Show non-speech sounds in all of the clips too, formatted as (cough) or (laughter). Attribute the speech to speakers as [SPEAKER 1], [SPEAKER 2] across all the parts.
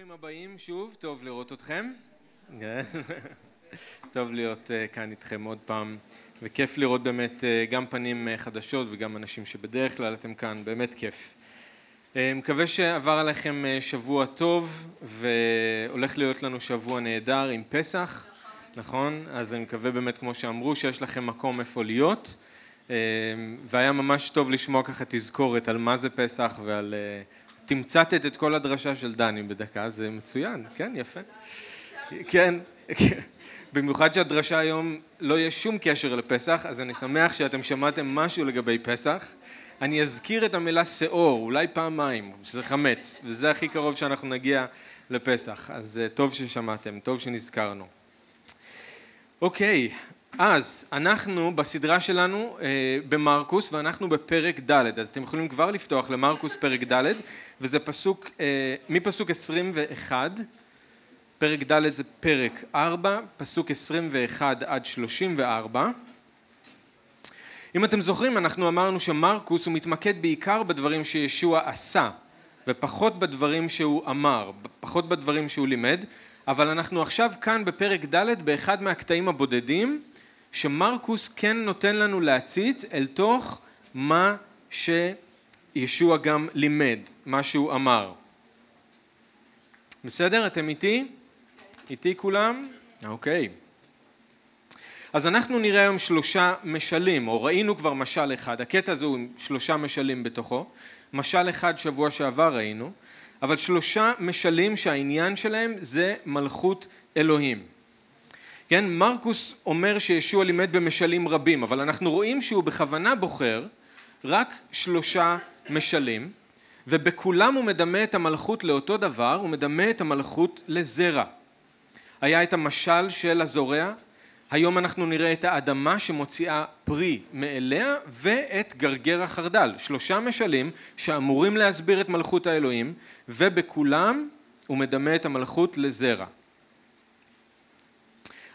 [SPEAKER 1] ברוכים הבאים שוב, טוב לראות אתכם. (laughs) טוב להיות uh, כאן איתכם עוד פעם, וכיף לראות באמת uh, גם פנים uh, חדשות וגם אנשים שבדרך כלל אתם כאן, באמת כיף. מקווה שעבר עליכם שבוע טוב, והולך להיות לנו שבוע נהדר עם פסח, נכון? אז אני מקווה באמת, כמו שאמרו, שיש לכם מקום איפה להיות, והיה ממש טוב לשמוע ככה תזכורת על מה זה פסח ועל... תמצתת את כל הדרשה של דני בדקה, זה מצוין, כן, יפה. כן, במיוחד שהדרשה היום לא יהיה שום קשר לפסח, אז אני שמח שאתם שמעתם משהו לגבי פסח. אני אזכיר את המילה שאור, אולי פעמיים, שזה חמץ, וזה הכי קרוב שאנחנו נגיע לפסח, אז טוב ששמעתם, טוב שנזכרנו. אוקיי, אז אנחנו בסדרה שלנו אה, במרקוס ואנחנו בפרק ד' אז אתם יכולים כבר לפתוח למרקוס פרק ד' וזה פסוק אה, מפסוק 21 פרק ד' זה פרק 4 פסוק 21 עד 34 אם אתם זוכרים אנחנו אמרנו שמרקוס הוא מתמקד בעיקר בדברים שישוע עשה ופחות בדברים שהוא אמר פחות בדברים שהוא לימד. אבל אנחנו עכשיו כאן בפרק ד' באחד מהקטעים הבודדים שמרקוס כן נותן לנו להציץ אל תוך מה שישוע גם לימד, מה שהוא אמר. בסדר? אתם איתי? איתי כולם? אוקיי. אז אנחנו נראה היום שלושה משלים, או ראינו כבר משל אחד, הקטע הזה הוא עם שלושה משלים בתוכו, משל אחד שבוע שעבר ראינו, אבל שלושה משלים שהעניין שלהם זה מלכות אלוהים. כן, מרקוס אומר שישוע לימד במשלים רבים, אבל אנחנו רואים שהוא בכוונה בוחר רק שלושה משלים, ובכולם הוא מדמה את המלכות לאותו דבר, הוא מדמה את המלכות לזרע. היה את המשל של הזורע, היום אנחנו נראה את האדמה שמוציאה פרי מאליה ואת גרגר החרדל. שלושה משלים שאמורים להסביר את מלכות האלוהים, ובכולם הוא מדמה את המלכות לזרע.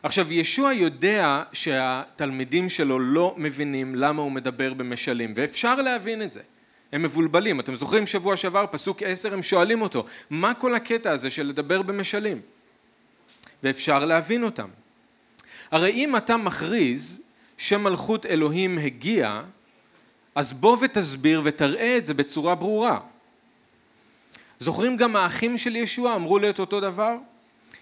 [SPEAKER 1] עכשיו ישוע יודע שהתלמידים שלו לא מבינים למה הוא מדבר במשלים ואפשר להבין את זה. הם מבולבלים. אתם זוכרים שבוע שעבר פסוק עשר הם שואלים אותו מה כל הקטע הזה של לדבר במשלים? ואפשר להבין אותם. הרי אם אתה מכריז שמלכות אלוהים הגיעה אז בוא ותסביר ותראה את זה בצורה ברורה. זוכרים גם האחים של ישוע אמרו לי את אותו דבר?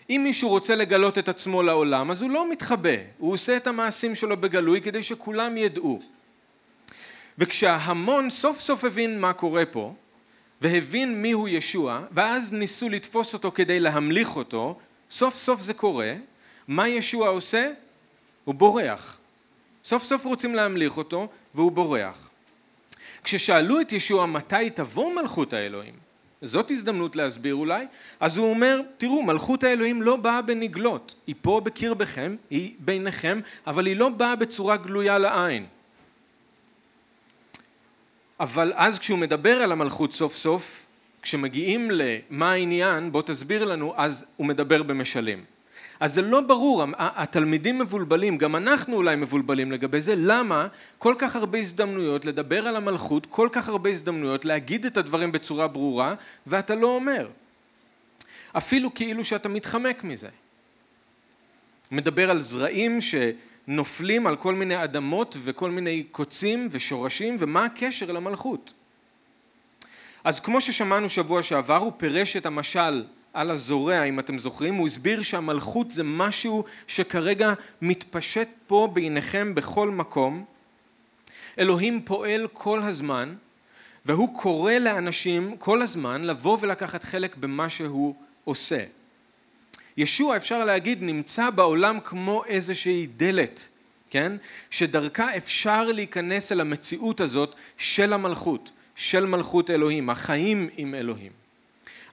[SPEAKER 1] אם מישהו רוצה לגלות את עצמו לעולם אז הוא לא מתחבא, הוא עושה את המעשים שלו בגלוי כדי שכולם ידעו. וכשההמון סוף סוף הבין מה קורה פה והבין מיהו ישוע ואז ניסו לתפוס אותו כדי להמליך אותו, סוף סוף זה קורה, מה ישוע עושה? הוא בורח. סוף סוף רוצים להמליך אותו והוא בורח. כששאלו את ישוע מתי תבוא מלכות האלוהים זאת הזדמנות להסביר אולי, אז הוא אומר, תראו, מלכות האלוהים לא באה בנגלות, היא פה בקרבכם, היא ביניכם, אבל היא לא באה בצורה גלויה לעין. אבל אז כשהוא מדבר על המלכות סוף סוף, כשמגיעים למה העניין, בוא תסביר לנו, אז הוא מדבר במשלים. אז זה לא ברור, התלמידים מבולבלים, גם אנחנו אולי מבולבלים לגבי זה, למה כל כך הרבה הזדמנויות לדבר על המלכות, כל כך הרבה הזדמנויות להגיד את הדברים בצורה ברורה, ואתה לא אומר. אפילו כאילו שאתה מתחמק מזה. מדבר על זרעים שנופלים על כל מיני אדמות וכל מיני קוצים ושורשים, ומה הקשר למלכות. אז כמו ששמענו שבוע שעבר, הוא פירש את המשל על הזורע אם אתם זוכרים, הוא הסביר שהמלכות זה משהו שכרגע מתפשט פה בעיניכם בכל מקום. אלוהים פועל כל הזמן והוא קורא לאנשים כל הזמן לבוא ולקחת חלק במה שהוא עושה. ישוע אפשר להגיד נמצא בעולם כמו איזושהי דלת, כן? שדרכה אפשר להיכנס אל המציאות הזאת של המלכות, של מלכות אלוהים, החיים עם אלוהים.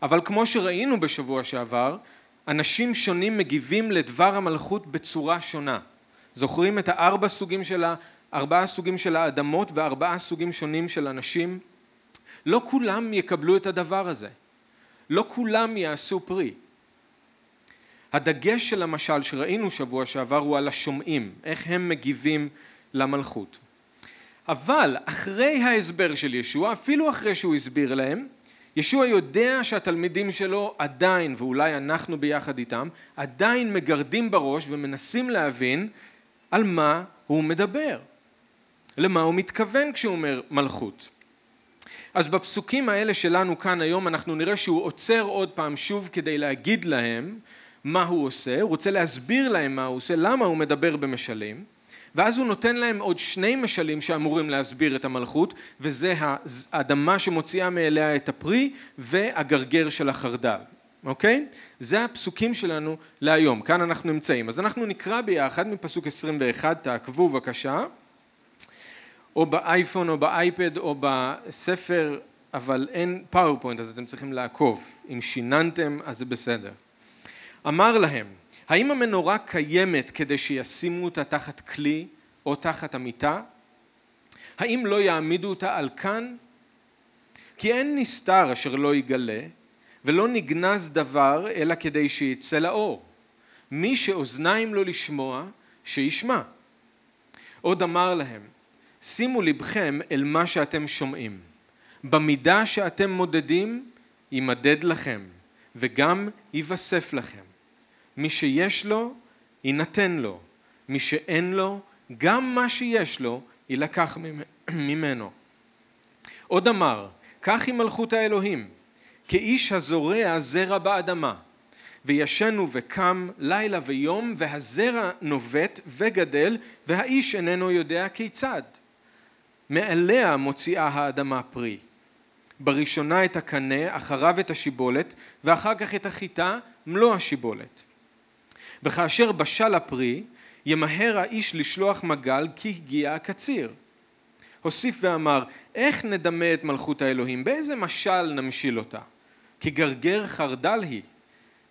[SPEAKER 1] אבל כמו שראינו בשבוע שעבר, אנשים שונים מגיבים לדבר המלכות בצורה שונה. זוכרים את הארבע סוגים של, ארבעה סוגים של האדמות וארבעה סוגים שונים של אנשים? לא כולם יקבלו את הדבר הזה. לא כולם יעשו פרי. הדגש של המשל שראינו שבוע שעבר הוא על השומעים, איך הם מגיבים למלכות. אבל אחרי ההסבר של ישוע, אפילו אחרי שהוא הסביר להם, ישוע יודע שהתלמידים שלו עדיין, ואולי אנחנו ביחד איתם, עדיין מגרדים בראש ומנסים להבין על מה הוא מדבר. למה הוא מתכוון כשהוא אומר מלכות. אז בפסוקים האלה שלנו כאן היום אנחנו נראה שהוא עוצר עוד פעם שוב כדי להגיד להם מה הוא עושה, הוא רוצה להסביר להם מה הוא עושה, למה הוא מדבר במשלים, ואז הוא נותן להם עוד שני משלים שאמורים להסביר את המלכות, וזה האדמה שמוציאה מאליה את הפרי והגרגר של החרדל, אוקיי? זה הפסוקים שלנו להיום, כאן אנחנו נמצאים. אז אנחנו נקרא ביחד מפסוק 21, תעקבו בבקשה. או באייפון או באייפד או בספר, אבל אין פאורפוינט אז אתם צריכים לעקוב. אם שיננתם אז זה בסדר. אמר להם, האם המנורה קיימת כדי שישימו אותה תחת כלי או תחת המיטה? האם לא יעמידו אותה על כן? כי אין נסתר אשר לא יגלה, ולא נגנז דבר אלא כדי שיצא לאור. מי שאוזניים לו לשמוע, שישמע. עוד אמר להם, שימו לבכם אל מה שאתם שומעים. במידה שאתם מודדים, יימדד לכם, וגם ייווסף לכם. מי שיש לו, יינתן לו. מי שאין לו, גם מה שיש לו, יילקח (clears throat) ממנו. עוד אמר, כך היא מלכות האלוהים, כאיש הזורע זרע באדמה, וישנו וקם לילה ויום, והזרע נובט וגדל, והאיש איננו יודע כיצד. מעליה מוציאה האדמה פרי. בראשונה את הקנה, אחריו את השיבולת, ואחר כך את החיטה, מלוא השיבולת. וכאשר בשל הפרי, ימהר האיש לשלוח מגל כי הגיע הקציר. הוסיף ואמר, איך נדמה את מלכות האלוהים? באיזה משל נמשיל אותה? כי גרגר חרדל היא.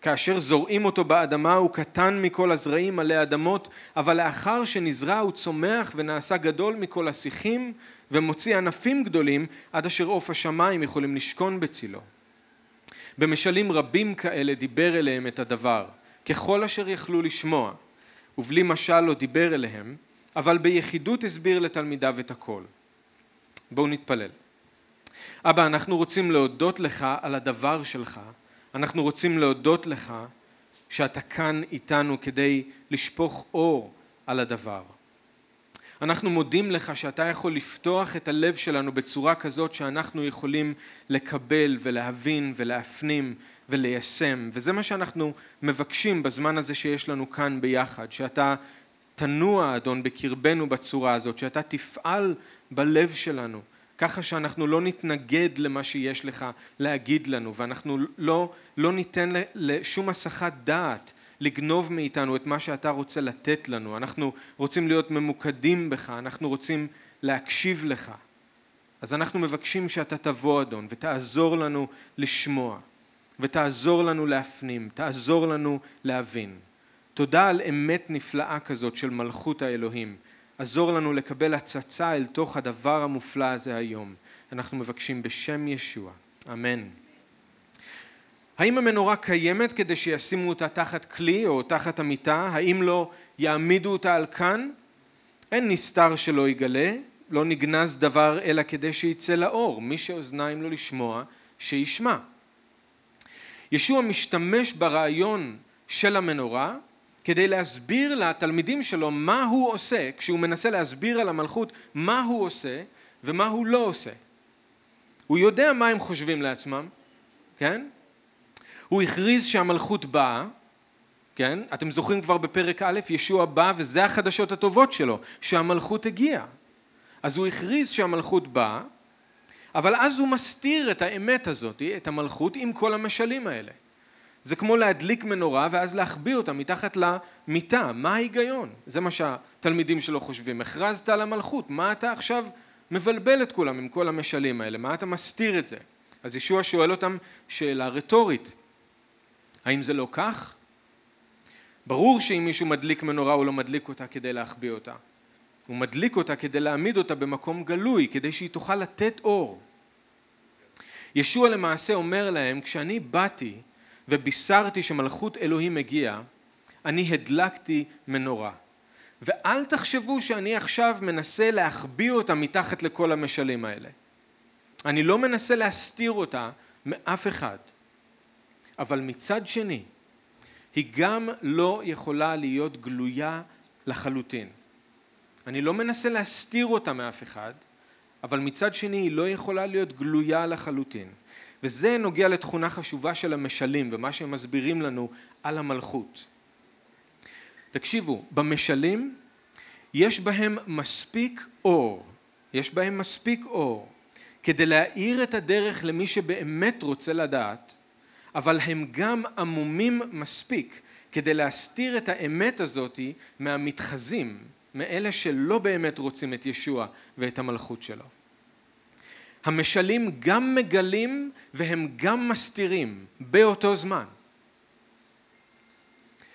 [SPEAKER 1] כאשר זורעים אותו באדמה הוא קטן מכל הזרעים עלי אדמות, אבל לאחר שנזרע הוא צומח ונעשה גדול מכל השיחים ומוציא ענפים גדולים עד אשר עוף השמיים יכולים לשכון בצילו. במשלים רבים כאלה דיבר אליהם את הדבר, ככל אשר יכלו לשמוע, ובלי משל לא דיבר אליהם, אבל ביחידות הסביר לתלמידיו את הכל. בואו נתפלל. אבא, אנחנו רוצים להודות לך על הדבר שלך אנחנו רוצים להודות לך שאתה כאן איתנו כדי לשפוך אור על הדבר. אנחנו מודים לך שאתה יכול לפתוח את הלב שלנו בצורה כזאת שאנחנו יכולים לקבל ולהבין ולהפנים וליישם. וזה מה שאנחנו מבקשים בזמן הזה שיש לנו כאן ביחד שאתה תנוע אדון בקרבנו בצורה הזאת שאתה תפעל בלב שלנו ככה שאנחנו לא נתנגד למה שיש לך להגיד לנו ואנחנו לא, לא ניתן לשום הסחת דעת לגנוב מאיתנו את מה שאתה רוצה לתת לנו. אנחנו רוצים להיות ממוקדים בך אנחנו רוצים להקשיב לך. אז אנחנו מבקשים שאתה תבוא אדון ותעזור לנו לשמוע ותעזור לנו להפנים תעזור לנו להבין תודה על אמת נפלאה כזאת של מלכות האלוהים עזור לנו לקבל הצצה אל תוך הדבר המופלא הזה היום. אנחנו מבקשים בשם ישוע. אמן. האם המנורה קיימת כדי שישימו אותה תחת כלי או תחת המיטה? האם לא יעמידו אותה על כאן? אין נסתר שלא יגלה, לא נגנז דבר אלא כדי שיצא לאור. מי שאוזניים לו לשמוע, שישמע. ישוע משתמש ברעיון של המנורה כדי להסביר לתלמידים שלו מה הוא עושה כשהוא מנסה להסביר על המלכות מה הוא עושה ומה הוא לא עושה. הוא יודע מה הם חושבים לעצמם, כן? הוא הכריז שהמלכות באה, כן? אתם זוכרים כבר בפרק א', ישוע בא וזה החדשות הטובות שלו, שהמלכות הגיעה. אז הוא הכריז שהמלכות באה, אבל אז הוא מסתיר את האמת הזאת, את המלכות, עם כל המשלים האלה. זה כמו להדליק מנורה ואז להחביא אותה מתחת למיטה, מה ההיגיון? זה מה שהתלמידים שלו חושבים, הכרזת על המלכות, מה אתה עכשיו מבלבל את כולם עם כל המשלים האלה, מה אתה מסתיר את זה? אז ישוע שואל אותם שאלה רטורית, האם זה לא כך? ברור שאם מישהו מדליק מנורה הוא לא מדליק אותה כדי להחביא אותה, הוא מדליק אותה כדי להעמיד אותה במקום גלוי, כדי שהיא תוכל לתת אור. ישוע למעשה אומר להם, כשאני באתי ובישרתי שמלכות אלוהים הגיעה, אני הדלקתי מנורה. ואל תחשבו שאני עכשיו מנסה להחביא אותה מתחת לכל המשלים האלה. אני לא מנסה להסתיר אותה מאף אחד. אבל מצד שני, היא גם לא יכולה להיות גלויה לחלוטין. אני לא מנסה להסתיר אותה מאף אחד, אבל מצד שני היא לא יכולה להיות גלויה לחלוטין. וזה נוגע לתכונה חשובה של המשלים ומה שהם מסבירים לנו על המלכות. תקשיבו, במשלים יש בהם מספיק אור, יש בהם מספיק אור כדי להאיר את הדרך למי שבאמת רוצה לדעת, אבל הם גם עמומים מספיק כדי להסתיר את האמת הזאתי מהמתחזים, מאלה שלא באמת רוצים את ישוע ואת המלכות שלו. המשלים גם מגלים והם גם מסתירים באותו זמן.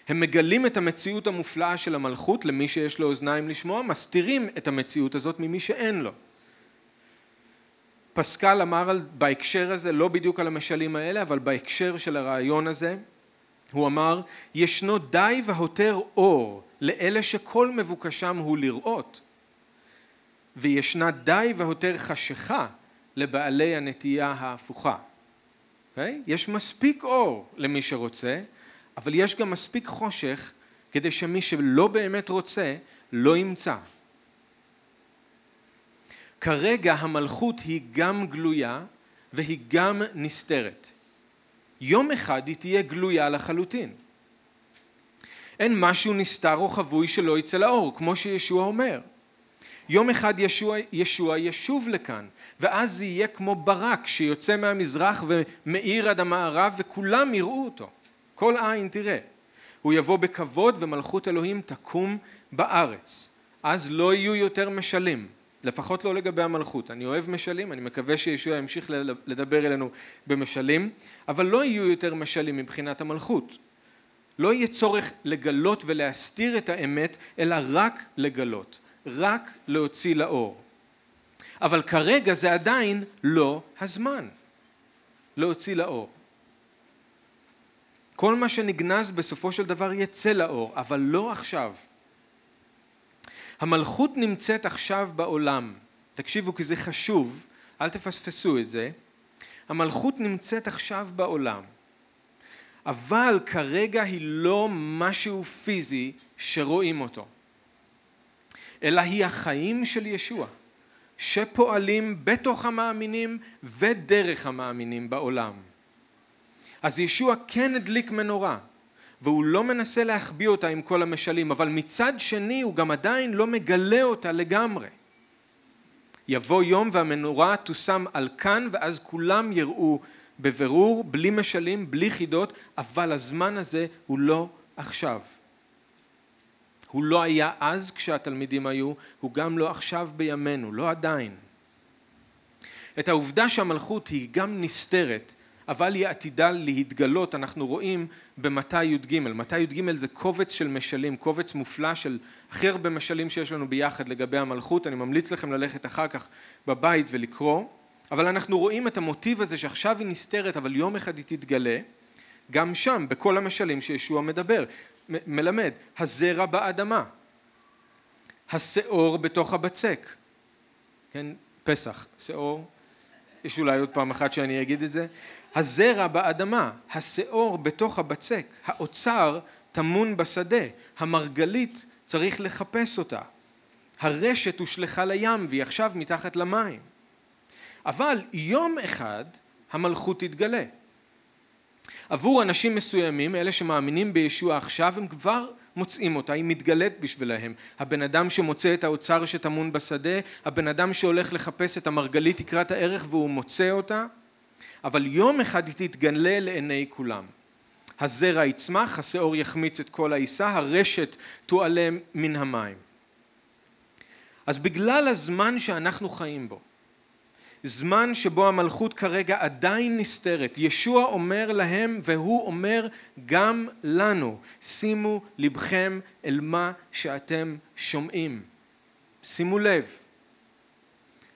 [SPEAKER 1] הם מגלים את המציאות המופלאה של המלכות למי שיש לו אוזניים לשמוע, מסתירים את המציאות הזאת ממי שאין לו. פסקל אמר על, בהקשר הזה, לא בדיוק על המשלים האלה, אבל בהקשר של הרעיון הזה, הוא אמר, ישנו די והותר אור לאלה שכל מבוקשם הוא לראות, וישנה די והותר חשיכה לבעלי הנטייה ההפוכה. Okay? אוקיי? יש מספיק אור למי שרוצה, אבל יש גם מספיק חושך כדי שמי שלא באמת רוצה לא ימצא. כרגע המלכות היא גם גלויה והיא גם נסתרת. יום אחד היא תהיה גלויה לחלוטין. אין משהו נסתר או חבוי שלא יצא לאור, כמו שישוע אומר. יום אחד ישוע, ישוע ישוב לכאן, ואז זה יהיה כמו ברק שיוצא מהמזרח ומאיר עד המערב וכולם יראו אותו. כל עין תראה. הוא יבוא בכבוד ומלכות אלוהים תקום בארץ. אז לא יהיו יותר משלים, לפחות לא לגבי המלכות. אני אוהב משלים, אני מקווה שישוע ימשיך לדבר אלינו במשלים, אבל לא יהיו יותר משלים מבחינת המלכות. לא יהיה צורך לגלות ולהסתיר את האמת, אלא רק לגלות, רק להוציא לאור. אבל כרגע זה עדיין לא הזמן להוציא לאור. כל מה שנגנז בסופו של דבר יצא לאור, אבל לא עכשיו. המלכות נמצאת עכשיו בעולם. תקשיבו כי זה חשוב, אל תפספסו את זה. המלכות נמצאת עכשיו בעולם. אבל כרגע היא לא משהו פיזי שרואים אותו, אלא היא החיים של ישוע, שפועלים בתוך המאמינים ודרך המאמינים בעולם. אז ישוע כן הדליק מנורה, והוא לא מנסה להחביא אותה עם כל המשלים, אבל מצד שני הוא גם עדיין לא מגלה אותה לגמרי. יבוא יום והמנורה תושם על כאן ואז כולם יראו בבירור, בלי משלים, בלי חידות, אבל הזמן הזה הוא לא עכשיו. הוא לא היה אז כשהתלמידים היו, הוא גם לא עכשיו בימינו, לא עדיין. את העובדה שהמלכות היא גם נסתרת אבל היא עתידה להתגלות, אנחנו רואים במתי י"ג. מתי י"ג זה קובץ של משלים, קובץ מופלא של הכי הרבה משלים שיש לנו ביחד לגבי המלכות, אני ממליץ לכם ללכת אחר כך בבית ולקרוא, אבל אנחנו רואים את המוטיב הזה שעכשיו היא נסתרת אבל יום אחד היא תתגלה, גם שם בכל המשלים שישוע מדבר, מלמד, הזרע באדמה, השאור בתוך הבצק, כן, פסח, שאור. יש אולי עוד פעם אחת שאני אגיד את זה, הזרע באדמה, השאור בתוך הבצק, האוצר טמון בשדה, המרגלית צריך לחפש אותה, הרשת הושלכה לים והיא עכשיו מתחת למים. אבל יום אחד המלכות תתגלה. עבור אנשים מסוימים, אלה שמאמינים בישוע עכשיו, הם כבר מוצאים אותה, היא מתגלית בשבילהם. הבן אדם שמוצא את האוצר שטמון בשדה, הבן אדם שהולך לחפש את המרגלית תקרת הערך והוא מוצא אותה, אבל יום אחד היא תתגלה לעיני כולם. הזרע יצמח, השאור יחמיץ את כל העיסה, הרשת תועלה מן המים. אז בגלל הזמן שאנחנו חיים בו, זמן שבו המלכות כרגע עדיין נסתרת. ישוע אומר להם והוא אומר גם לנו, שימו לבכם אל מה שאתם שומעים. שימו לב.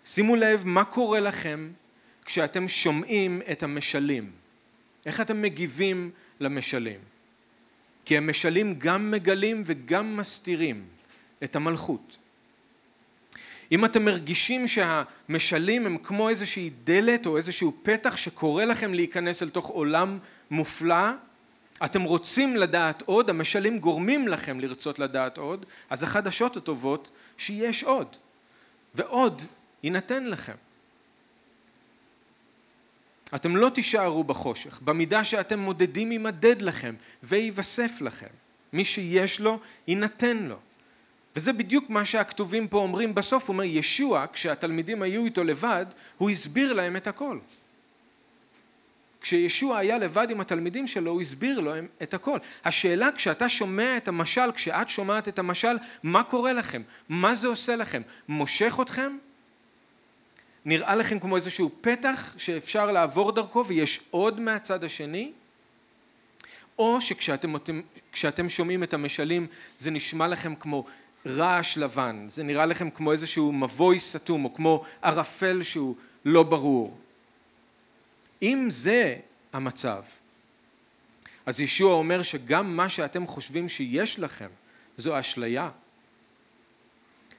[SPEAKER 1] שימו לב מה קורה לכם כשאתם שומעים את המשלים. איך אתם מגיבים למשלים? כי המשלים גם מגלים וגם מסתירים את המלכות. אם אתם מרגישים שהמשלים הם כמו איזושהי דלת או איזשהו פתח שקורא לכם להיכנס אל תוך עולם מופלא, אתם רוצים לדעת עוד, המשלים גורמים לכם לרצות לדעת עוד, אז החדשות הטובות שיש עוד, ועוד יינתן לכם. אתם לא תישארו בחושך, במידה שאתם מודדים יימדד לכם וייווסף לכם. מי שיש לו, יינתן לו. וזה בדיוק מה שהכתובים פה אומרים בסוף, הוא אומר ישוע, כשהתלמידים היו איתו לבד, הוא הסביר להם את הכל. כשישוע היה לבד עם התלמידים שלו, הוא הסביר להם את הכל. השאלה כשאתה שומע את המשל, כשאת שומעת את המשל, מה קורה לכם? מה זה עושה לכם? מושך אתכם? נראה לכם כמו איזשהו פתח שאפשר לעבור דרכו ויש עוד מהצד השני? או שכשאתם שומעים את המשלים זה נשמע לכם כמו רעש לבן, זה נראה לכם כמו איזשהו מבוי סתום או כמו ערפל שהוא לא ברור. אם זה המצב, אז ישוע אומר שגם מה שאתם חושבים שיש לכם זו אשליה.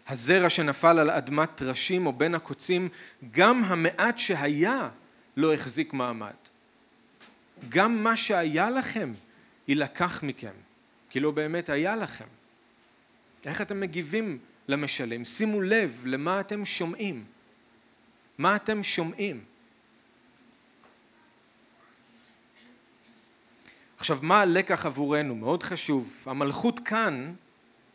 [SPEAKER 1] הזרע שנפל על אדמת טרשים או בין הקוצים, גם המעט שהיה לא החזיק מעמד. גם מה שהיה לכם יילקח מכם, כי לא באמת היה לכם. איך אתם מגיבים למשלם? שימו לב למה אתם שומעים. מה אתם שומעים? עכשיו, מה הלקח עבורנו? מאוד חשוב. המלכות כאן,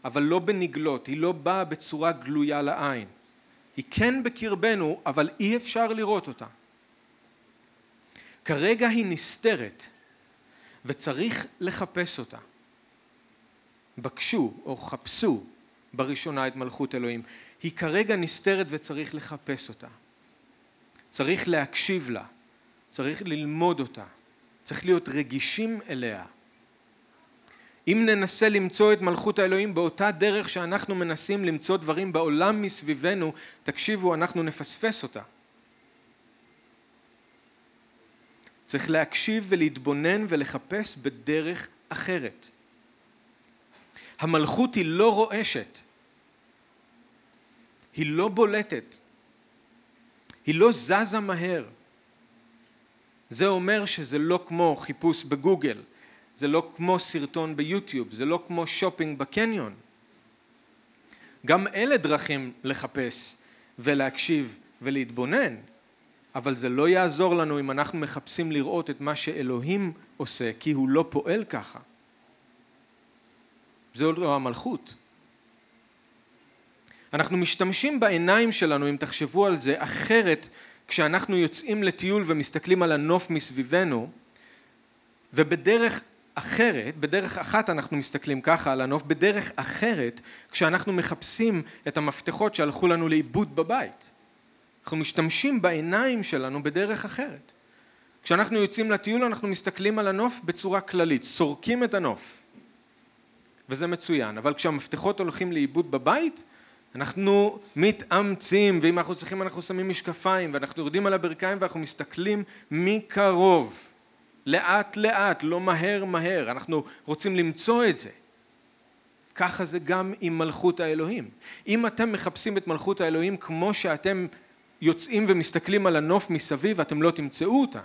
[SPEAKER 1] אבל לא בנגלות, היא לא באה בצורה גלויה לעין. היא כן בקרבנו, אבל אי אפשר לראות אותה. כרגע היא נסתרת, וצריך לחפש אותה. בקשו או חפשו בראשונה את מלכות אלוהים. היא כרגע נסתרת וצריך לחפש אותה. צריך להקשיב לה, צריך ללמוד אותה, צריך להיות רגישים אליה. אם ננסה למצוא את מלכות האלוהים באותה דרך שאנחנו מנסים למצוא דברים בעולם מסביבנו, תקשיבו, אנחנו נפספס אותה. צריך להקשיב ולהתבונן ולחפש בדרך אחרת. המלכות היא לא רועשת, היא לא בולטת, היא לא זזה מהר. זה אומר שזה לא כמו חיפוש בגוגל, זה לא כמו סרטון ביוטיוב, זה לא כמו שופינג בקניון. גם אלה דרכים לחפש ולהקשיב ולהתבונן, אבל זה לא יעזור לנו אם אנחנו מחפשים לראות את מה שאלוהים עושה, כי הוא לא פועל ככה. זו לא המלכות. אנחנו משתמשים בעיניים שלנו, אם תחשבו על זה, אחרת כשאנחנו יוצאים לטיול ומסתכלים על הנוף מסביבנו, ובדרך אחרת, בדרך אחת אנחנו מסתכלים ככה על הנוף, בדרך אחרת כשאנחנו מחפשים את המפתחות שהלכו לנו לאיבוד בבית. אנחנו משתמשים בעיניים שלנו בדרך אחרת. כשאנחנו יוצאים לטיול אנחנו מסתכלים על הנוף בצורה כללית, סורקים את הנוף. וזה מצוין, אבל כשהמפתחות הולכים לאיבוד בבית, אנחנו מתאמצים, ואם אנחנו צריכים אנחנו שמים משקפיים, ואנחנו יורדים על הברכיים ואנחנו מסתכלים מקרוב, לאט לאט, לא מהר מהר, אנחנו רוצים למצוא את זה. ככה זה גם עם מלכות האלוהים. אם אתם מחפשים את מלכות האלוהים כמו שאתם יוצאים ומסתכלים על הנוף מסביב, אתם לא תמצאו אותה.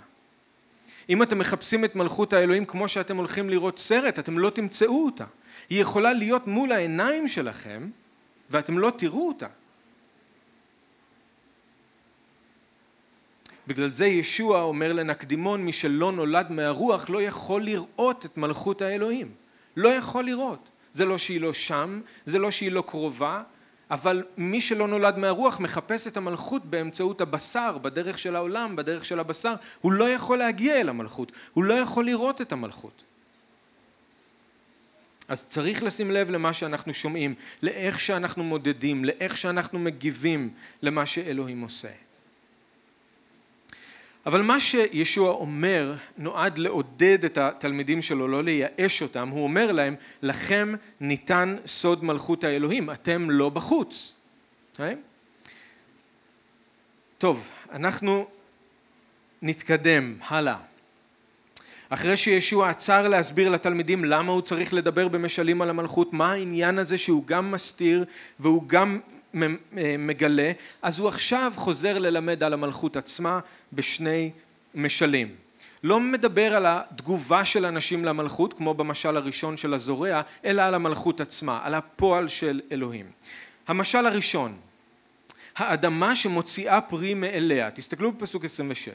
[SPEAKER 1] אם אתם מחפשים את מלכות האלוהים כמו שאתם הולכים לראות סרט, אתם לא תמצאו אותה. היא יכולה להיות מול העיניים שלכם ואתם לא תראו אותה. בגלל זה ישוע אומר לנקדימון מי שלא נולד מהרוח לא יכול לראות את מלכות האלוהים. לא יכול לראות. זה לא שהיא לא שם, זה לא שהיא לא קרובה, אבל מי שלא נולד מהרוח מחפש את המלכות באמצעות הבשר, בדרך של העולם, בדרך של הבשר, הוא לא יכול להגיע אל המלכות, הוא לא יכול לראות את המלכות. אז צריך לשים לב למה שאנחנו שומעים, לאיך שאנחנו מודדים, לאיך שאנחנו מגיבים למה שאלוהים עושה. אבל מה שישוע אומר נועד לעודד את התלמידים שלו, לא לייאש אותם, הוא אומר להם, לכם ניתן סוד מלכות האלוהים, אתם לא בחוץ. Okay? אוקיי? טוב, אנחנו נתקדם הלאה. אחרי שישוע עצר להסביר לתלמידים למה הוא צריך לדבר במשלים על המלכות, מה העניין הזה שהוא גם מסתיר והוא גם מגלה, אז הוא עכשיו חוזר ללמד על המלכות עצמה בשני משלים. לא מדבר על התגובה של אנשים למלכות, כמו במשל הראשון של הזורע, אלא על המלכות עצמה, על הפועל של אלוהים. המשל הראשון, האדמה שמוציאה פרי מאליה, תסתכלו בפסוק 26.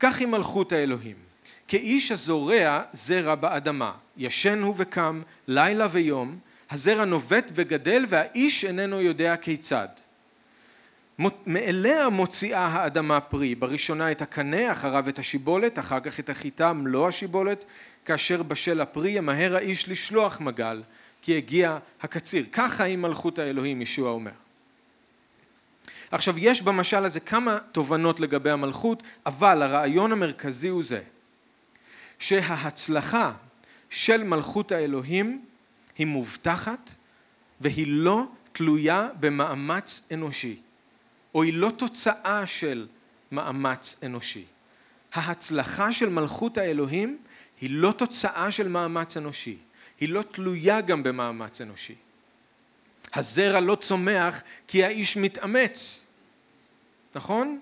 [SPEAKER 1] כך היא מלכות האלוהים, כאיש הזורע זרע באדמה, ישן הוא וקם, לילה ויום, הזרע נובט וגדל והאיש איננו יודע כיצד. מאליה מוציאה האדמה פרי, בראשונה את הקנה, אחריו את השיבולת, אחר כך את החיטה, מלוא השיבולת, כאשר בשל הפרי ימהר האיש לשלוח מגל, כי הגיע הקציר. ככה היא מלכות האלוהים, ישוע אומר. עכשיו יש במשל הזה כמה תובנות לגבי המלכות, אבל הרעיון המרכזי הוא זה, שההצלחה של מלכות האלוהים היא מובטחת והיא לא תלויה במאמץ אנושי. או היא לא תוצאה של מאמץ אנושי. ההצלחה של מלכות האלוהים היא לא תוצאה של מאמץ אנושי, היא לא תלויה גם במאמץ אנושי. הזרע לא צומח כי האיש מתאמץ, נכון?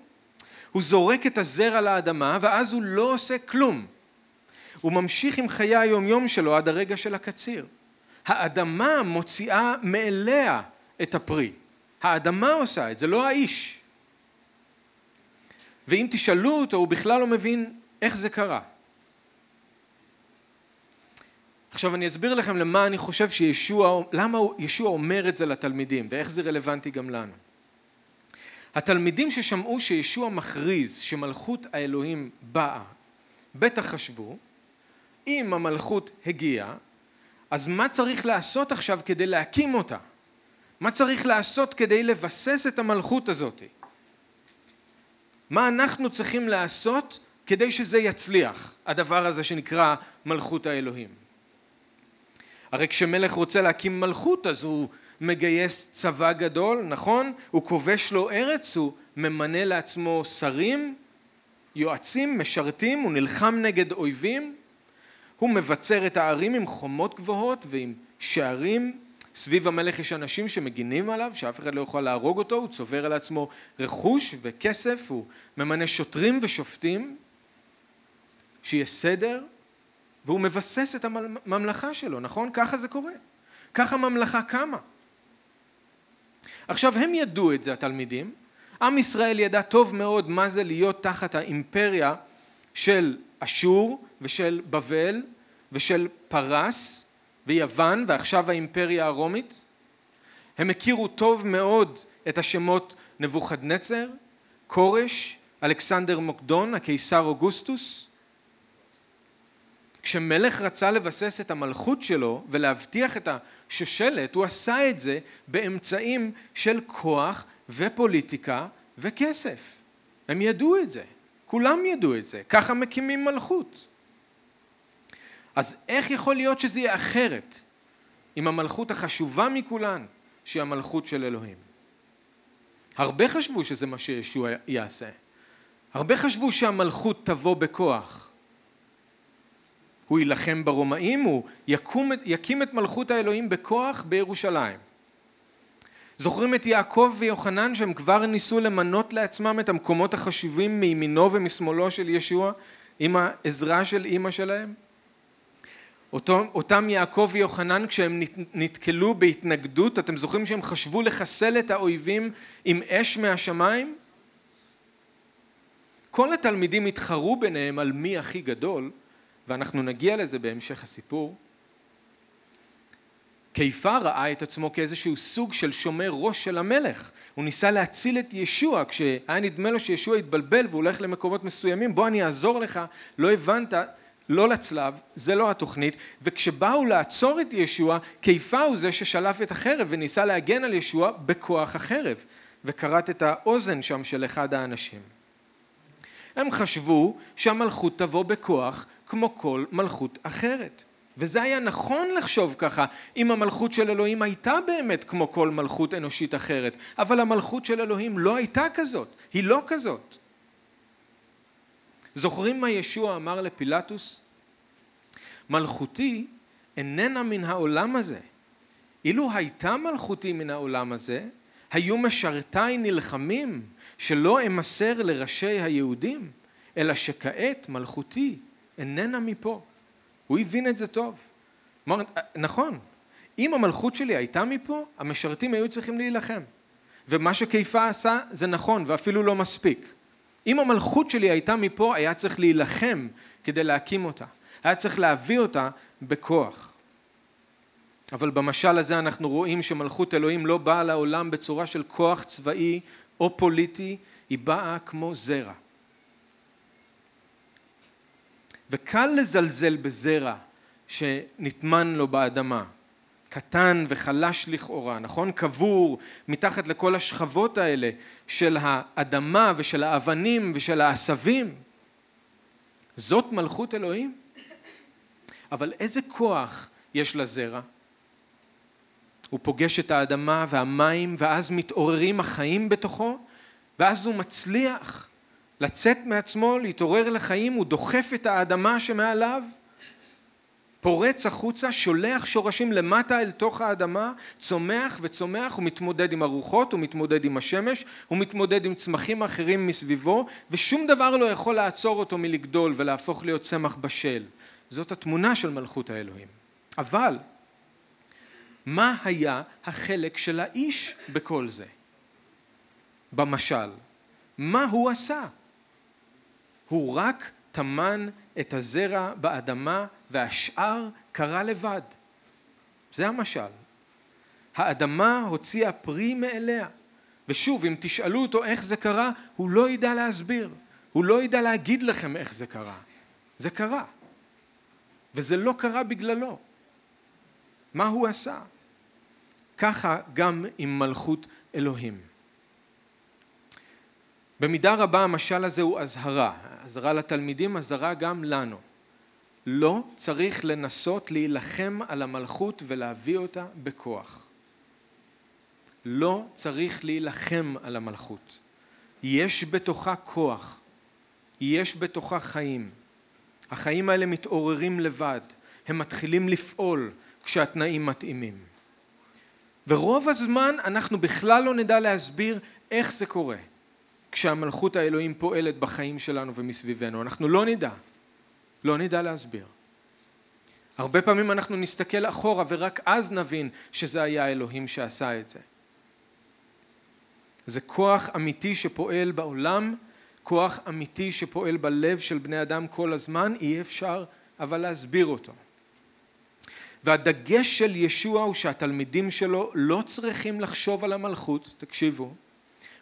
[SPEAKER 1] הוא זורק את הזרע לאדמה ואז הוא לא עושה כלום. הוא ממשיך עם חיי היומיום שלו עד הרגע של הקציר. האדמה מוציאה מאליה את הפרי. האדמה עושה את זה, לא האיש. ואם תשאלו אותו, הוא בכלל לא מבין איך זה קרה. עכשיו אני אסביר לכם למה אני חושב שישוע, למה ישוע אומר את זה לתלמידים ואיך זה רלוונטי גם לנו. התלמידים ששמעו שישוע מכריז שמלכות האלוהים באה, בטח חשבו, אם המלכות הגיעה, אז מה צריך לעשות עכשיו כדי להקים אותה? מה צריך לעשות כדי לבסס את המלכות הזאת? מה אנחנו צריכים לעשות כדי שזה יצליח, הדבר הזה שנקרא מלכות האלוהים? הרי כשמלך רוצה להקים מלכות אז הוא מגייס צבא גדול, נכון? הוא כובש לו ארץ, הוא ממנה לעצמו שרים, יועצים, משרתים, הוא נלחם נגד אויבים, הוא מבצר את הערים עם חומות גבוהות ועם שערים סביב המלך יש אנשים שמגינים עליו, שאף אחד לא יכול להרוג אותו, הוא צובר על עצמו רכוש וכסף, הוא ממנה שוטרים ושופטים, שיהיה סדר, והוא מבסס את הממלכה שלו, נכון? ככה זה קורה. ככה ממלכה קמה. עכשיו הם ידעו את זה התלמידים, עם ישראל ידע טוב מאוד מה זה להיות תחת האימפריה של אשור ושל בבל ושל פרס ויוון ועכשיו האימפריה הרומית. הם הכירו טוב מאוד את השמות נבוכדנצר, כורש, אלכסנדר מוקדון, הקיסר אוגוסטוס. כשמלך רצה לבסס את המלכות שלו ולהבטיח את השושלת, הוא עשה את זה באמצעים של כוח ופוליטיקה וכסף. הם ידעו את זה, כולם ידעו את זה, ככה מקימים מלכות. אז איך יכול להיות שזה יהיה אחרת עם המלכות החשובה מכולן שהיא המלכות של אלוהים? הרבה חשבו שזה מה שישוע יעשה. הרבה חשבו שהמלכות תבוא בכוח. הוא יילחם ברומאים, הוא יקום, יקים את מלכות האלוהים בכוח בירושלים. זוכרים את יעקב ויוחנן שהם כבר ניסו למנות לעצמם את המקומות החשובים מימינו ומשמאלו של ישוע עם העזרה של אימא שלהם? אותו, אותם יעקב ויוחנן כשהם נתקלו בהתנגדות, אתם זוכרים שהם חשבו לחסל את האויבים עם אש מהשמיים? כל התלמידים התחרו ביניהם על מי הכי גדול, ואנחנו נגיע לזה בהמשך הסיפור. קיפה ראה את עצמו כאיזשהו סוג של שומר ראש של המלך. הוא ניסה להציל את ישוע, כשהיה נדמה לו שישוע התבלבל והוא הולך למקומות מסוימים, בוא אני אעזור לך, לא הבנת, לא לצלב, זה לא התוכנית, וכשבאו לעצור את ישוע, קיפה הוא זה ששלף את החרב וניסה להגן על ישוע בכוח החרב, וכרת את האוזן שם של אחד האנשים. הם חשבו שהמלכות תבוא בכוח כמו כל מלכות אחרת. וזה היה נכון לחשוב ככה אם המלכות של אלוהים הייתה באמת כמו כל מלכות אנושית אחרת, אבל המלכות של אלוהים לא הייתה כזאת, היא לא כזאת. זוכרים מה ישוע אמר לפילטוס? מלכותי איננה מן העולם הזה. אילו הייתה מלכותי מן העולם הזה, היו משרתיי נלחמים שלא אמסר לראשי היהודים, אלא שכעת מלכותי איננה מפה. הוא הבין את זה טוב. אמר, נכון, אם המלכות שלי הייתה מפה, המשרתים היו צריכים להילחם. ומה שכיפה עשה זה נכון ואפילו לא מספיק. אם המלכות שלי הייתה מפה, היה צריך להילחם כדי להקים אותה. היה צריך להביא אותה בכוח. אבל במשל הזה אנחנו רואים שמלכות אלוהים לא באה לעולם בצורה של כוח צבאי או פוליטי, היא באה כמו זרע. וקל לזלזל בזרע שנטמן לו באדמה, קטן וחלש לכאורה, נכון? קבור מתחת לכל השכבות האלה של האדמה ושל האבנים ושל העשבים. זאת מלכות אלוהים? אבל איזה כוח יש לזרע? הוא פוגש את האדמה והמים ואז מתעוררים החיים בתוכו ואז הוא מצליח לצאת מעצמו, להתעורר לחיים, הוא דוחף את האדמה שמעליו פורץ החוצה, שולח שורשים למטה אל תוך האדמה, צומח וצומח, הוא מתמודד עם הרוחות, הוא מתמודד עם השמש, הוא מתמודד עם צמחים אחרים מסביבו, ושום דבר לא יכול לעצור אותו מלגדול ולהפוך להיות צמח בשל. זאת התמונה של מלכות האלוהים. אבל, מה היה החלק של האיש בכל זה? במשל, מה הוא עשה? הוא רק טמן את הזרע באדמה והשאר קרה לבד. זה המשל. האדמה הוציאה פרי מאליה. ושוב, אם תשאלו אותו איך זה קרה, הוא לא ידע להסביר. הוא לא ידע להגיד לכם איך זה קרה. זה קרה. וזה לא קרה בגללו. מה הוא עשה? ככה גם עם מלכות אלוהים. במידה רבה המשל הזה הוא אזהרה, אזהרה לתלמידים, אזהרה גם לנו. לא צריך לנסות להילחם על המלכות ולהביא אותה בכוח. לא צריך להילחם על המלכות. יש בתוכה כוח, יש בתוכה חיים. החיים האלה מתעוררים לבד, הם מתחילים לפעול כשהתנאים מתאימים. ורוב הזמן אנחנו בכלל לא נדע להסביר איך זה קורה כשהמלכות האלוהים פועלת בחיים שלנו ומסביבנו, אנחנו לא נדע. לא נדע להסביר. הרבה פעמים אנחנו נסתכל אחורה ורק אז נבין שזה היה אלוהים שעשה את זה. זה כוח אמיתי שפועל בעולם, כוח אמיתי שפועל בלב של בני אדם כל הזמן, אי אפשר אבל להסביר אותו. והדגש של ישוע הוא שהתלמידים שלו לא צריכים לחשוב על המלכות, תקשיבו,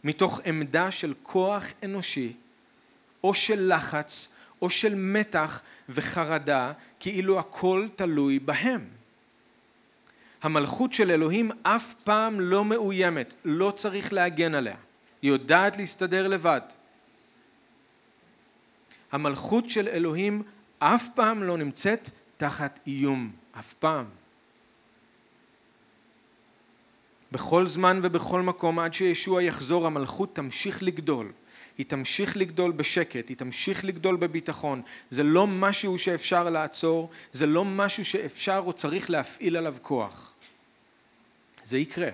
[SPEAKER 1] מתוך עמדה של כוח אנושי או של לחץ או של מתח וחרדה כאילו הכל תלוי בהם. המלכות של אלוהים אף פעם לא מאוימת, לא צריך להגן עליה, היא יודעת להסתדר לבד. המלכות של אלוהים אף פעם לא נמצאת תחת איום, אף פעם. בכל זמן ובכל מקום עד שישוע יחזור המלכות תמשיך לגדול היא תמשיך לגדול בשקט, היא תמשיך לגדול בביטחון. זה לא משהו שאפשר לעצור, זה לא משהו שאפשר או צריך להפעיל עליו כוח. זה יקרה.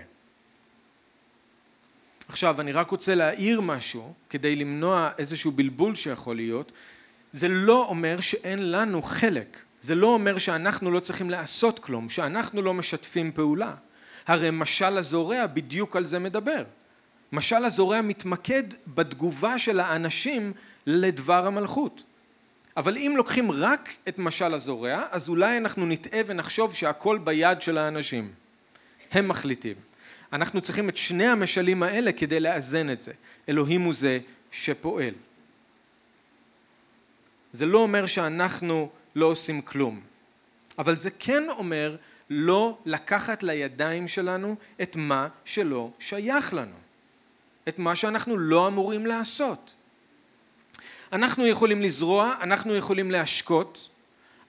[SPEAKER 1] עכשיו, אני רק רוצה להעיר משהו כדי למנוע איזשהו בלבול שיכול להיות. זה לא אומר שאין לנו חלק. זה לא אומר שאנחנו לא צריכים לעשות כלום, שאנחנו לא משתפים פעולה. הרי משל הזורע בדיוק על זה מדבר. משל הזורע מתמקד בתגובה של האנשים לדבר המלכות. אבל אם לוקחים רק את משל הזורע, אז אולי אנחנו נטעה ונחשוב שהכל ביד של האנשים. הם מחליטים. אנחנו צריכים את שני המשלים האלה כדי לאזן את זה. אלוהים הוא זה שפועל. זה לא אומר שאנחנו לא עושים כלום, אבל זה כן אומר לא לקחת לידיים שלנו את מה שלא שייך לנו. את מה שאנחנו לא אמורים לעשות. אנחנו יכולים לזרוע, אנחנו יכולים להשקות,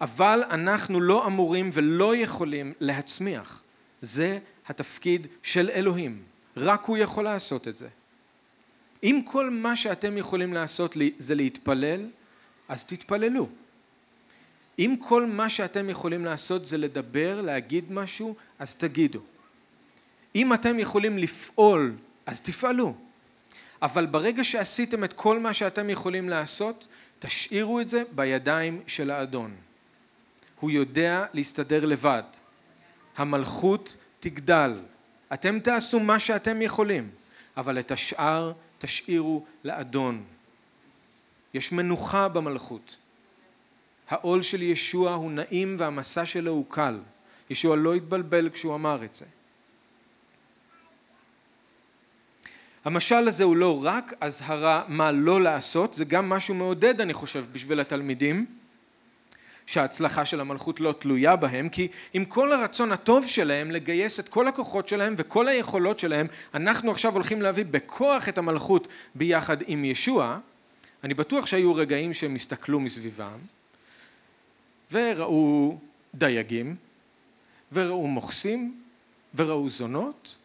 [SPEAKER 1] אבל אנחנו לא אמורים ולא יכולים להצמיח. זה התפקיד של אלוהים, רק הוא יכול לעשות את זה. אם כל מה שאתם יכולים לעשות זה להתפלל, אז תתפללו. אם כל מה שאתם יכולים לעשות זה לדבר, להגיד משהו, אז תגידו. אם אתם יכולים לפעול אז תפעלו. אבל ברגע שעשיתם את כל מה שאתם יכולים לעשות, תשאירו את זה בידיים של האדון. הוא יודע להסתדר לבד. המלכות תגדל. אתם תעשו מה שאתם יכולים, אבל את השאר תשאירו לאדון. יש מנוחה במלכות. העול של ישוע הוא נעים והמסע שלו הוא קל. ישוע לא התבלבל כשהוא אמר את זה. המשל הזה הוא לא רק אזהרה מה לא לעשות, זה גם משהו מעודד אני חושב בשביל התלמידים, שההצלחה של המלכות לא תלויה בהם, כי עם כל הרצון הטוב שלהם לגייס את כל הכוחות שלהם וכל היכולות שלהם, אנחנו עכשיו הולכים להביא בכוח את המלכות ביחד עם ישוע, אני בטוח שהיו רגעים שהם הסתכלו מסביבם וראו דייגים וראו מוכסים וראו זונות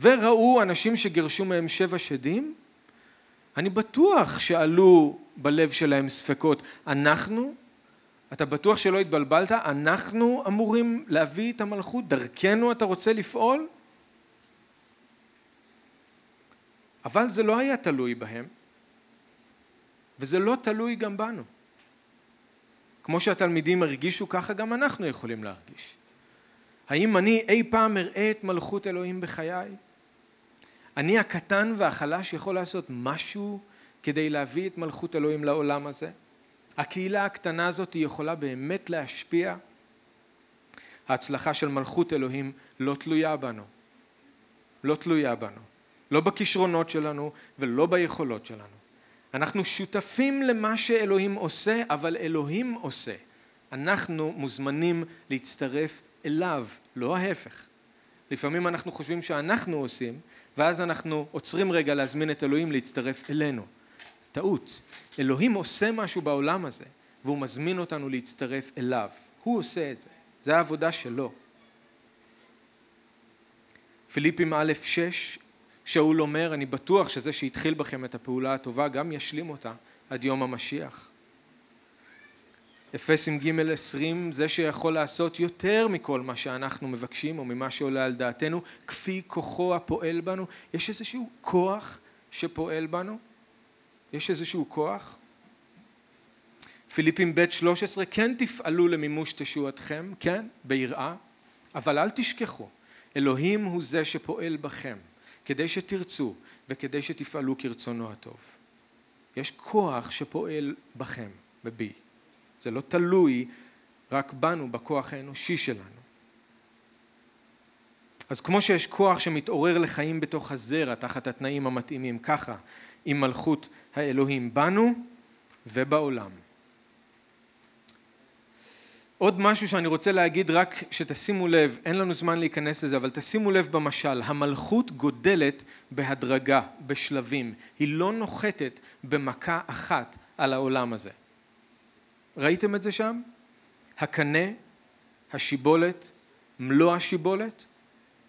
[SPEAKER 1] וראו אנשים שגירשו מהם שבע שדים. אני בטוח שעלו בלב שלהם ספקות. אנחנו אתה בטוח שלא התבלבלת? אנחנו אמורים להביא את המלכות? דרכנו אתה רוצה לפעול? אבל זה לא היה תלוי בהם וזה לא תלוי גם בנו כמו שהתלמידים הרגישו ככה גם אנחנו יכולים להרגיש האם אני אי פעם אראה את מלכות אלוהים בחיי? אני הקטן והחלש יכול לעשות משהו כדי להביא את מלכות אלוהים לעולם הזה? הקהילה הקטנה הזאת יכולה באמת להשפיע? ההצלחה של מלכות אלוהים לא תלויה בנו. לא תלויה בנו. לא בכישרונות שלנו ולא ביכולות שלנו. אנחנו שותפים למה שאלוהים עושה, אבל אלוהים עושה. אנחנו מוזמנים להצטרף אליו, לא ההפך. לפעמים אנחנו חושבים שאנחנו עושים, ואז אנחנו עוצרים רגע להזמין את אלוהים להצטרף אלינו. טעות. אלוהים עושה משהו בעולם הזה, והוא מזמין אותנו להצטרף אליו. הוא עושה את זה. זה העבודה שלו. פיליפים א' שש, שאול אומר, אני בטוח שזה שהתחיל בכם את הפעולה הטובה, גם ישלים אותה עד יום המשיח. אפסים ג' עשרים, זה שיכול לעשות יותר מכל מה שאנחנו מבקשים או ממה שעולה על דעתנו, כפי כוחו הפועל בנו. יש איזשהו כוח שפועל בנו? יש איזשהו כוח? פיליפים ב' 13, כן תפעלו למימוש תשועתכם, כן, ביראה, אבל אל תשכחו, אלוהים הוא זה שפועל בכם, כדי שתרצו וכדי שתפעלו כרצונו הטוב. יש כוח שפועל בכם, ובי. זה לא תלוי רק בנו, בכוח האנושי שלנו. אז כמו שיש כוח שמתעורר לחיים בתוך הזרע תחת התנאים המתאימים, ככה עם מלכות האלוהים בנו ובעולם. עוד משהו שאני רוצה להגיד רק שתשימו לב, אין לנו זמן להיכנס לזה, אבל תשימו לב במשל, המלכות גודלת בהדרגה, בשלבים, היא לא נוחתת במכה אחת על העולם הזה. ראיתם את זה שם? הקנה, השיבולת, מלוא השיבולת,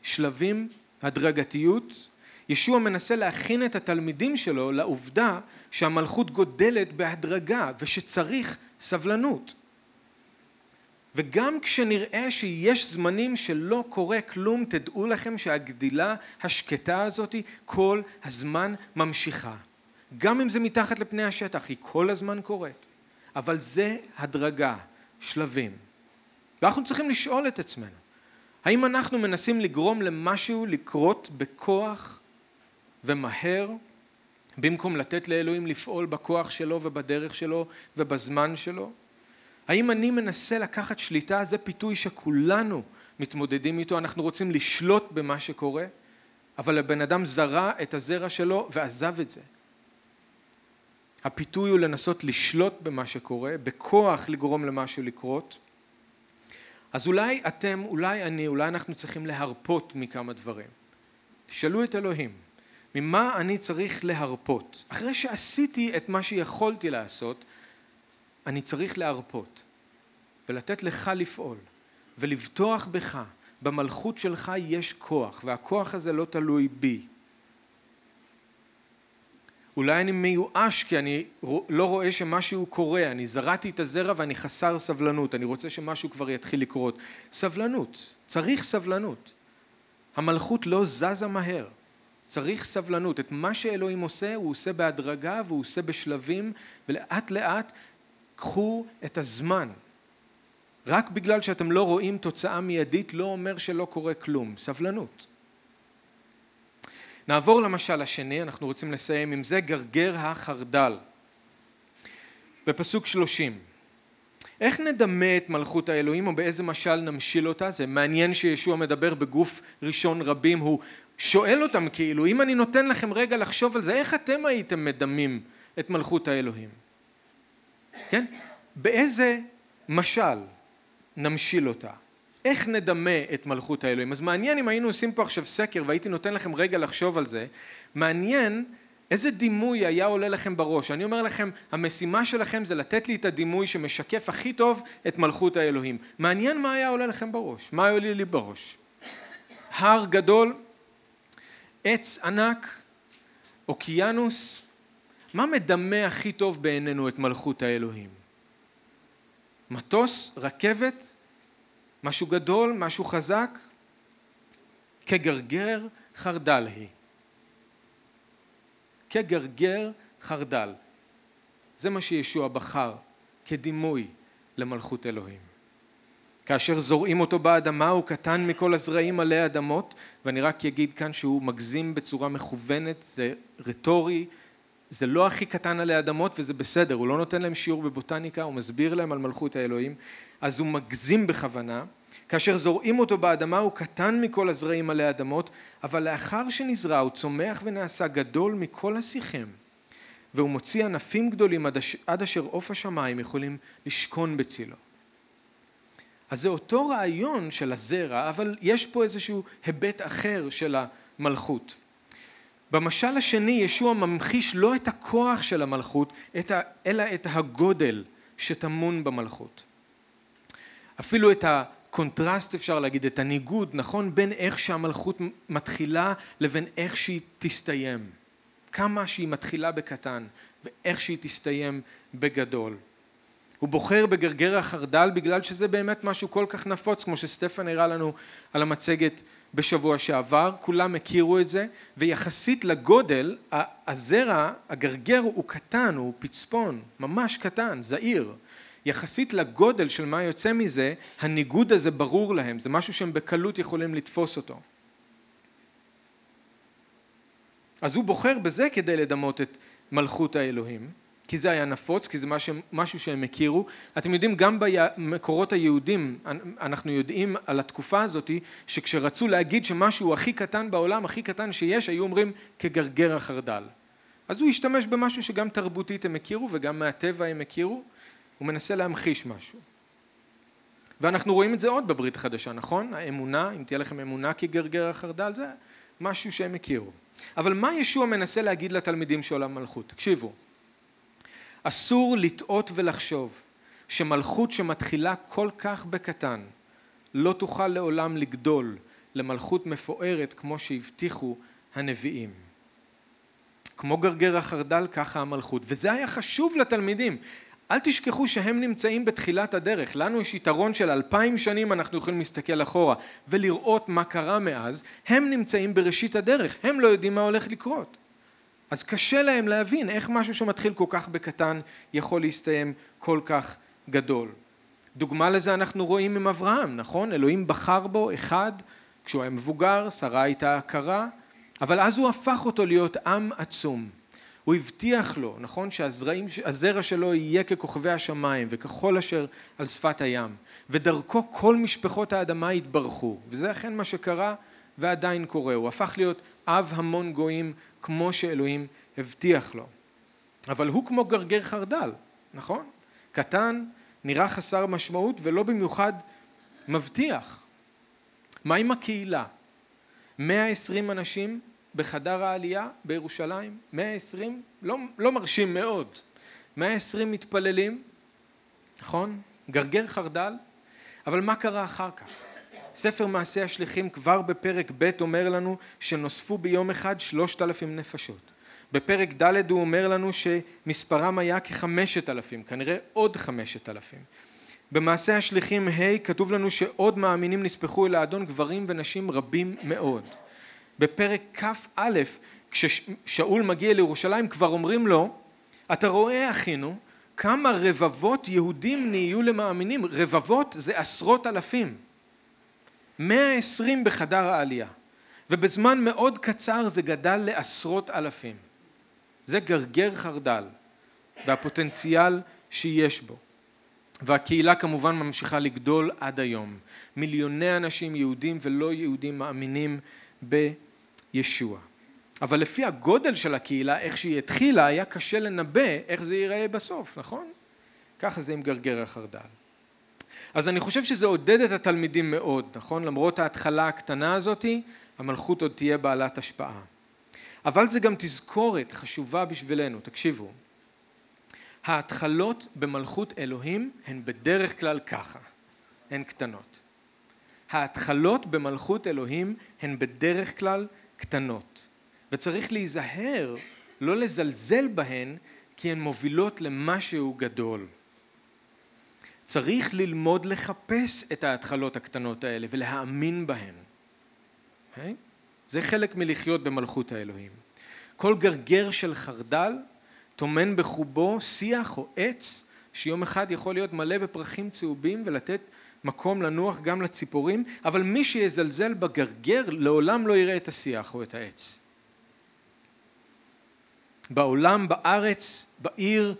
[SPEAKER 1] שלבים, הדרגתיות. ישוע מנסה להכין את התלמידים שלו לעובדה שהמלכות גודלת בהדרגה ושצריך סבלנות. וגם כשנראה שיש זמנים שלא קורה כלום, תדעו לכם שהגדילה השקטה הזאת כל הזמן ממשיכה. גם אם זה מתחת לפני השטח, היא כל הזמן קורית. אבל זה הדרגה, שלבים. ואנחנו צריכים לשאול את עצמנו, האם אנחנו מנסים לגרום למשהו לקרות בכוח ומהר, במקום לתת לאלוהים לפעול בכוח שלו ובדרך שלו ובזמן שלו? האם אני מנסה לקחת שליטה, זה פיתוי שכולנו מתמודדים איתו, אנחנו רוצים לשלוט במה שקורה, אבל הבן אדם זרע את הזרע שלו ועזב את זה. הפיתוי הוא לנסות לשלוט במה שקורה, בכוח לגרום למשהו לקרות. אז אולי אתם, אולי אני, אולי אנחנו צריכים להרפות מכמה דברים. תשאלו את אלוהים, ממה אני צריך להרפות? אחרי שעשיתי את מה שיכולתי לעשות, אני צריך להרפות ולתת לך לפעול ולבטוח בך, במלכות שלך יש כוח והכוח הזה לא תלוי בי אולי אני מיואש כי אני לא רואה שמשהו קורה, אני זרעתי את הזרע ואני חסר סבלנות, אני רוצה שמשהו כבר יתחיל לקרות. סבלנות, צריך סבלנות. המלכות לא זזה מהר, צריך סבלנות. את מה שאלוהים עושה, הוא עושה בהדרגה והוא עושה בשלבים, ולאט לאט קחו את הזמן. רק בגלל שאתם לא רואים תוצאה מיידית לא אומר שלא קורה כלום. סבלנות. נעבור למשל השני, אנחנו רוצים לסיים עם זה, גרגר החרדל. בפסוק שלושים. איך נדמה את מלכות האלוהים או באיזה משל נמשיל אותה? זה מעניין שישוע מדבר בגוף ראשון רבים, הוא שואל אותם כאילו, אם אני נותן לכם רגע לחשוב על זה, איך אתם הייתם מדמים את מלכות האלוהים? כן? באיזה משל נמשיל אותה? איך נדמה את מלכות האלוהים? אז מעניין אם היינו עושים פה עכשיו סקר והייתי נותן לכם רגע לחשוב על זה, מעניין איזה דימוי היה עולה לכם בראש? אני אומר לכם, המשימה שלכם זה לתת לי את הדימוי שמשקף הכי טוב את מלכות האלוהים. מעניין מה היה עולה לכם בראש, מה עולה לי בראש. הר גדול, עץ ענק, אוקיינוס, מה מדמה הכי טוב בעינינו את מלכות האלוהים? מטוס, רכבת, משהו גדול, משהו חזק? כגרגר חרדל היא. כגרגר חרדל. זה מה שישוע בחר כדימוי למלכות אלוהים. כאשר זורעים אותו באדמה הוא קטן מכל הזרעים עלי אדמות ואני רק אגיד כאן שהוא מגזים בצורה מכוונת זה רטורי זה לא הכי קטן עלי אדמות וזה בסדר הוא לא נותן להם שיעור בבוטניקה הוא מסביר להם על מלכות האלוהים אז הוא מגזים בכוונה כאשר זורעים אותו באדמה הוא קטן מכל הזרעים עלי אדמות, אבל לאחר שנזרע הוא צומח ונעשה גדול מכל השיחים, והוא מוציא ענפים גדולים עד, אש, עד אשר עוף השמיים יכולים לשכון בצילו. אז זה אותו רעיון של הזרע, אבל יש פה איזשהו היבט אחר של המלכות. במשל השני ישוע ממחיש לא את הכוח של המלכות, אלא את הגודל שטמון במלכות. אפילו את קונטרסט אפשר להגיד, את הניגוד, נכון, בין איך שהמלכות מתחילה לבין איך שהיא תסתיים. כמה שהיא מתחילה בקטן ואיך שהיא תסתיים בגדול. הוא בוחר בגרגר החרדל בגלל שזה באמת משהו כל כך נפוץ כמו שסטפן הראה לנו על המצגת בשבוע שעבר, כולם הכירו את זה ויחסית לגודל הזרע, הגרגר הוא קטן, הוא פצפון, ממש קטן, זעיר יחסית לגודל של מה יוצא מזה, הניגוד הזה ברור להם, זה משהו שהם בקלות יכולים לתפוס אותו. אז הוא בוחר בזה כדי לדמות את מלכות האלוהים, כי זה היה נפוץ, כי זה משהו שהם הכירו. אתם יודעים, גם במקורות היהודים, אנחנו יודעים על התקופה הזאת, שכשרצו להגיד שמשהו הכי קטן בעולם, הכי קטן שיש, היו אומרים כגרגר החרדל. אז הוא השתמש במשהו שגם תרבותית הם הכירו וגם מהטבע הם הכירו, הוא מנסה להמחיש משהו. ואנחנו רואים את זה עוד בברית החדשה, נכון? האמונה, אם תהיה לכם אמונה כגרגר החרדל, זה משהו שהם הכירו. אבל מה ישוע מנסה להגיד לתלמידים של עולם מלכות? תקשיבו, אסור לטעות ולחשוב שמלכות שמתחילה כל כך בקטן לא תוכל לעולם לגדול למלכות מפוארת כמו שהבטיחו הנביאים. כמו גרגר החרדל ככה המלכות. וזה היה חשוב לתלמידים. אל תשכחו שהם נמצאים בתחילת הדרך, לנו יש יתרון של אלפיים שנים אנחנו יכולים להסתכל אחורה ולראות מה קרה מאז, הם נמצאים בראשית הדרך, הם לא יודעים מה הולך לקרות. אז קשה להם להבין איך משהו שמתחיל כל כך בקטן יכול להסתיים כל כך גדול. דוגמה לזה אנחנו רואים עם אברהם, נכון? אלוהים בחר בו אחד כשהוא היה מבוגר, שרה הייתה עקרה, אבל אז הוא הפך אותו להיות עם עצום. הוא הבטיח לו, נכון, שהזרע שלו יהיה ככוכבי השמיים וככל אשר על שפת הים ודרכו כל משפחות האדמה יתברכו וזה אכן מה שקרה ועדיין קורה, הוא הפך להיות אב המון גויים כמו שאלוהים הבטיח לו אבל הוא כמו גרגר חרדל, נכון? קטן, נראה חסר משמעות ולא במיוחד מבטיח. מה עם הקהילה? 120 אנשים בחדר העלייה בירושלים, 120, לא, לא מרשים מאוד, 120 מתפללים, נכון? גרגר חרדל, אבל מה קרה אחר כך? ספר מעשי השליחים כבר בפרק ב' אומר לנו שנוספו ביום אחד שלושת אלפים נפשות. בפרק ד' הוא אומר לנו שמספרם היה כחמשת אלפים, כנראה עוד חמשת אלפים. במעשה השליחים ה' כתוב לנו שעוד מאמינים נספחו אל האדון גברים ונשים רבים מאוד. בפרק כ"א, כששאול מגיע לירושלים, כבר אומרים לו, אתה רואה אחינו, כמה רבבות יהודים נהיו למאמינים, רבבות זה עשרות אלפים. 120 בחדר העלייה, ובזמן מאוד קצר זה גדל לעשרות אלפים. זה גרגר חרדל, והפוטנציאל שיש בו. והקהילה כמובן ממשיכה לגדול עד היום. מיליוני אנשים יהודים ולא יהודים מאמינים בישוע. אבל לפי הגודל של הקהילה, איך שהיא התחילה, היה קשה לנבא איך זה ייראה בסוף, נכון? ככה זה עם גרגר החרדל. אז אני חושב שזה עודד את התלמידים מאוד, נכון? למרות ההתחלה הקטנה הזאתי, המלכות עוד תהיה בעלת השפעה. אבל זה גם תזכורת חשובה בשבילנו, תקשיבו. ההתחלות במלכות אלוהים הן בדרך כלל ככה, הן קטנות. ההתחלות במלכות אלוהים הן בדרך כלל קטנות, וצריך להיזהר לא לזלזל בהן כי הן מובילות למשהו גדול. צריך ללמוד לחפש את ההתחלות הקטנות האלה ולהאמין בהן. Okay? זה חלק מלחיות במלכות האלוהים. כל גרגר של חרדל טומן בחובו שיח או עץ שיום אחד יכול להיות מלא בפרחים צהובים ולתת מקום לנוח גם לציפורים, אבל מי שיזלזל בגרגר לעולם לא יראה את השיח או את העץ. בעולם, בארץ, בעיר,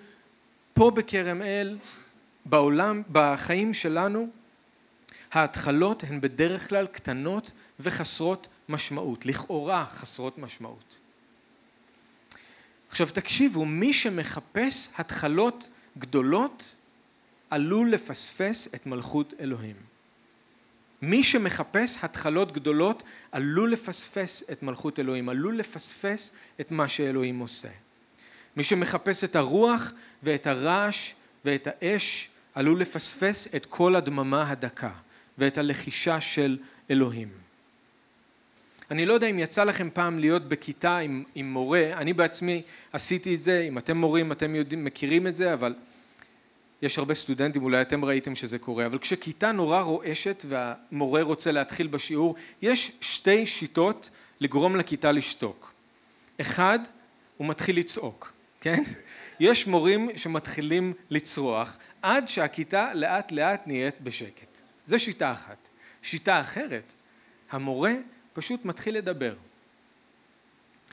[SPEAKER 1] פה בכרם אל, בעולם, בחיים שלנו, ההתחלות הן בדרך כלל קטנות וחסרות משמעות, לכאורה חסרות משמעות. עכשיו תקשיבו, מי שמחפש התחלות גדולות עלול לפספס את מלכות אלוהים. מי שמחפש התחלות גדולות עלול לפספס את מלכות אלוהים, עלול לפספס את מה שאלוהים עושה. מי שמחפש את הרוח ואת הרעש ואת האש עלול לפספס את כל הדממה הדקה ואת הלחישה של אלוהים. אני לא יודע אם יצא לכם פעם להיות בכיתה עם, עם מורה, אני בעצמי עשיתי את זה, אם אתם מורים אתם יודעים, מכירים את זה, אבל יש הרבה סטודנטים, אולי אתם ראיתם שזה קורה, אבל כשכיתה נורא רועשת והמורה רוצה להתחיל בשיעור, יש שתי שיטות לגרום לכיתה לשתוק. אחד, הוא מתחיל לצעוק, כן? יש מורים שמתחילים לצרוח עד שהכיתה לאט לאט נהיית בשקט. זו שיטה אחת. שיטה אחרת, המורה פשוט מתחיל לדבר.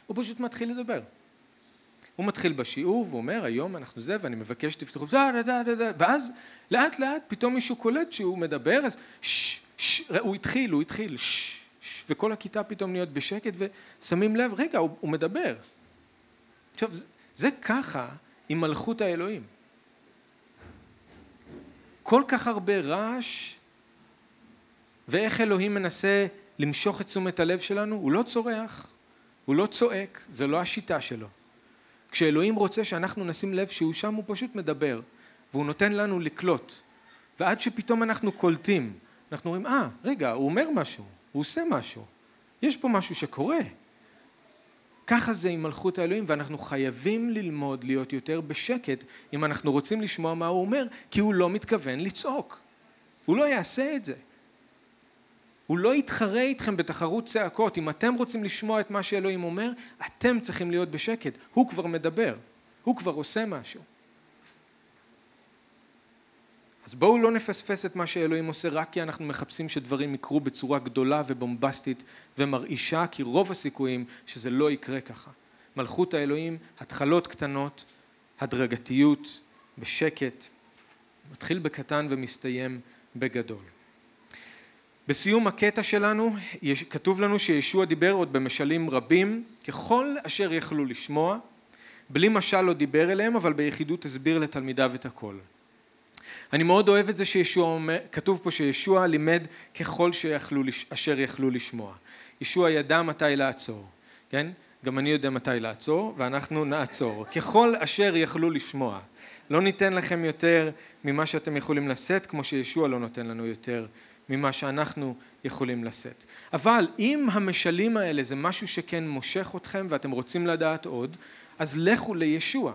[SPEAKER 1] הוא פשוט מתחיל לדבר. הוא מתחיל בשיעור ואומר היום אנחנו זה ואני מבקש שתפתחו ואז לאט לאט פתאום מישהו קולט שהוא מדבר אז ששש הוא התחיל הוא התחיל ששש וכל הכיתה פתאום נהיות בשקט ושמים לב רגע הוא, הוא מדבר עכשיו זה, זה ככה עם מלכות האלוהים כל כך הרבה רעש ואיך אלוהים מנסה למשוך את תשומת הלב שלנו, הוא לא צורח, הוא לא צועק, זה לא השיטה שלו. כשאלוהים רוצה שאנחנו נשים לב שהוא שם, הוא פשוט מדבר, והוא נותן לנו לקלוט. ועד שפתאום אנחנו קולטים, אנחנו אומרים, אה, ah, רגע, הוא אומר משהו, הוא עושה משהו, יש פה משהו שקורה. ככה זה עם מלכות האלוהים, ואנחנו חייבים ללמוד להיות יותר בשקט אם אנחנו רוצים לשמוע מה הוא אומר, כי הוא לא מתכוון לצעוק. הוא לא יעשה את זה. הוא לא יתחרה איתכם בתחרות צעקות. אם אתם רוצים לשמוע את מה שאלוהים אומר, אתם צריכים להיות בשקט. הוא כבר מדבר, הוא כבר עושה משהו. אז בואו לא נפספס את מה שאלוהים עושה רק כי אנחנו מחפשים שדברים יקרו בצורה גדולה ובומבסטית ומרעישה, כי רוב הסיכויים שזה לא יקרה ככה. מלכות האלוהים, התחלות קטנות, הדרגתיות, בשקט, מתחיל בקטן ומסתיים בגדול. בסיום הקטע שלנו כתוב לנו שישוע דיבר עוד במשלים רבים ככל אשר יכלו לשמוע בלי משל לא דיבר אליהם אבל ביחידות הסביר לתלמידיו את הכל. אני מאוד אוהב את זה שישוע אומר, כתוב פה שישוע לימד ככל שיכלו, אשר יכלו לשמוע. ישוע ידע מתי לעצור, כן? גם אני יודע מתי לעצור ואנחנו נעצור. ככל אשר יכלו לשמוע. לא ניתן לכם יותר ממה שאתם יכולים לשאת כמו שישוע לא נותן לנו יותר ממה שאנחנו יכולים לשאת. אבל אם המשלים האלה זה משהו שכן מושך אתכם ואתם רוצים לדעת עוד, אז לכו לישוע.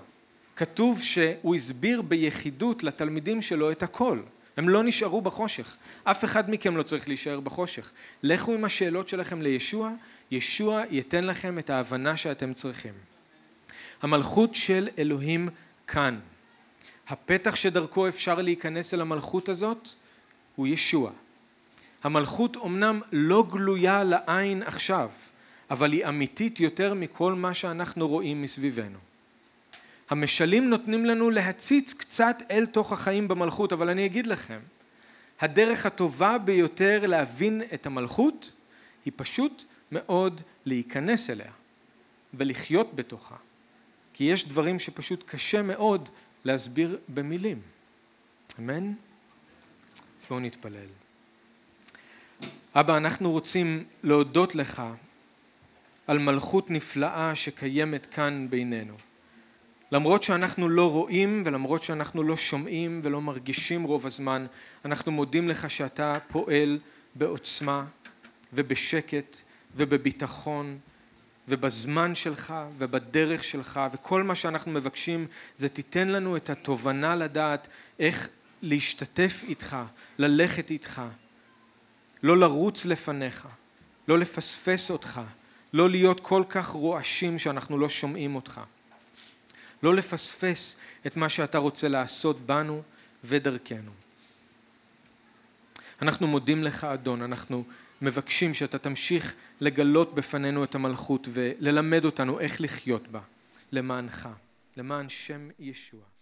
[SPEAKER 1] כתוב שהוא הסביר ביחידות לתלמידים שלו את הכל. הם לא נשארו בחושך. אף אחד מכם לא צריך להישאר בחושך. לכו עם השאלות שלכם לישוע, ישוע ייתן לכם את ההבנה שאתם צריכים. המלכות של אלוהים כאן. הפתח שדרכו אפשר להיכנס אל המלכות הזאת הוא ישוע. המלכות אמנם לא גלויה לעין עכשיו, אבל היא אמיתית יותר מכל מה שאנחנו רואים מסביבנו. המשלים נותנים לנו להציץ קצת אל תוך החיים במלכות, אבל אני אגיד לכם, הדרך הטובה ביותר להבין את המלכות היא פשוט מאוד להיכנס אליה ולחיות בתוכה. כי יש דברים שפשוט קשה מאוד להסביר במילים. אמן? אז בואו נתפלל. אבא, אנחנו רוצים להודות לך על מלכות נפלאה שקיימת כאן בינינו. למרות שאנחנו לא רואים ולמרות שאנחנו לא שומעים ולא מרגישים רוב הזמן, אנחנו מודים לך שאתה פועל בעוצמה ובשקט ובביטחון ובזמן שלך ובדרך שלך וכל מה שאנחנו מבקשים זה תיתן לנו את התובנה לדעת איך להשתתף איתך, ללכת איתך, לא לרוץ לפניך, לא לפספס אותך, לא להיות כל כך רועשים שאנחנו לא שומעים אותך, לא לפספס את מה שאתה רוצה לעשות בנו ודרכנו. אנחנו מודים לך אדון, אנחנו מבקשים שאתה תמשיך לגלות בפנינו את המלכות וללמד אותנו איך לחיות בה למענך, למען שם ישוע.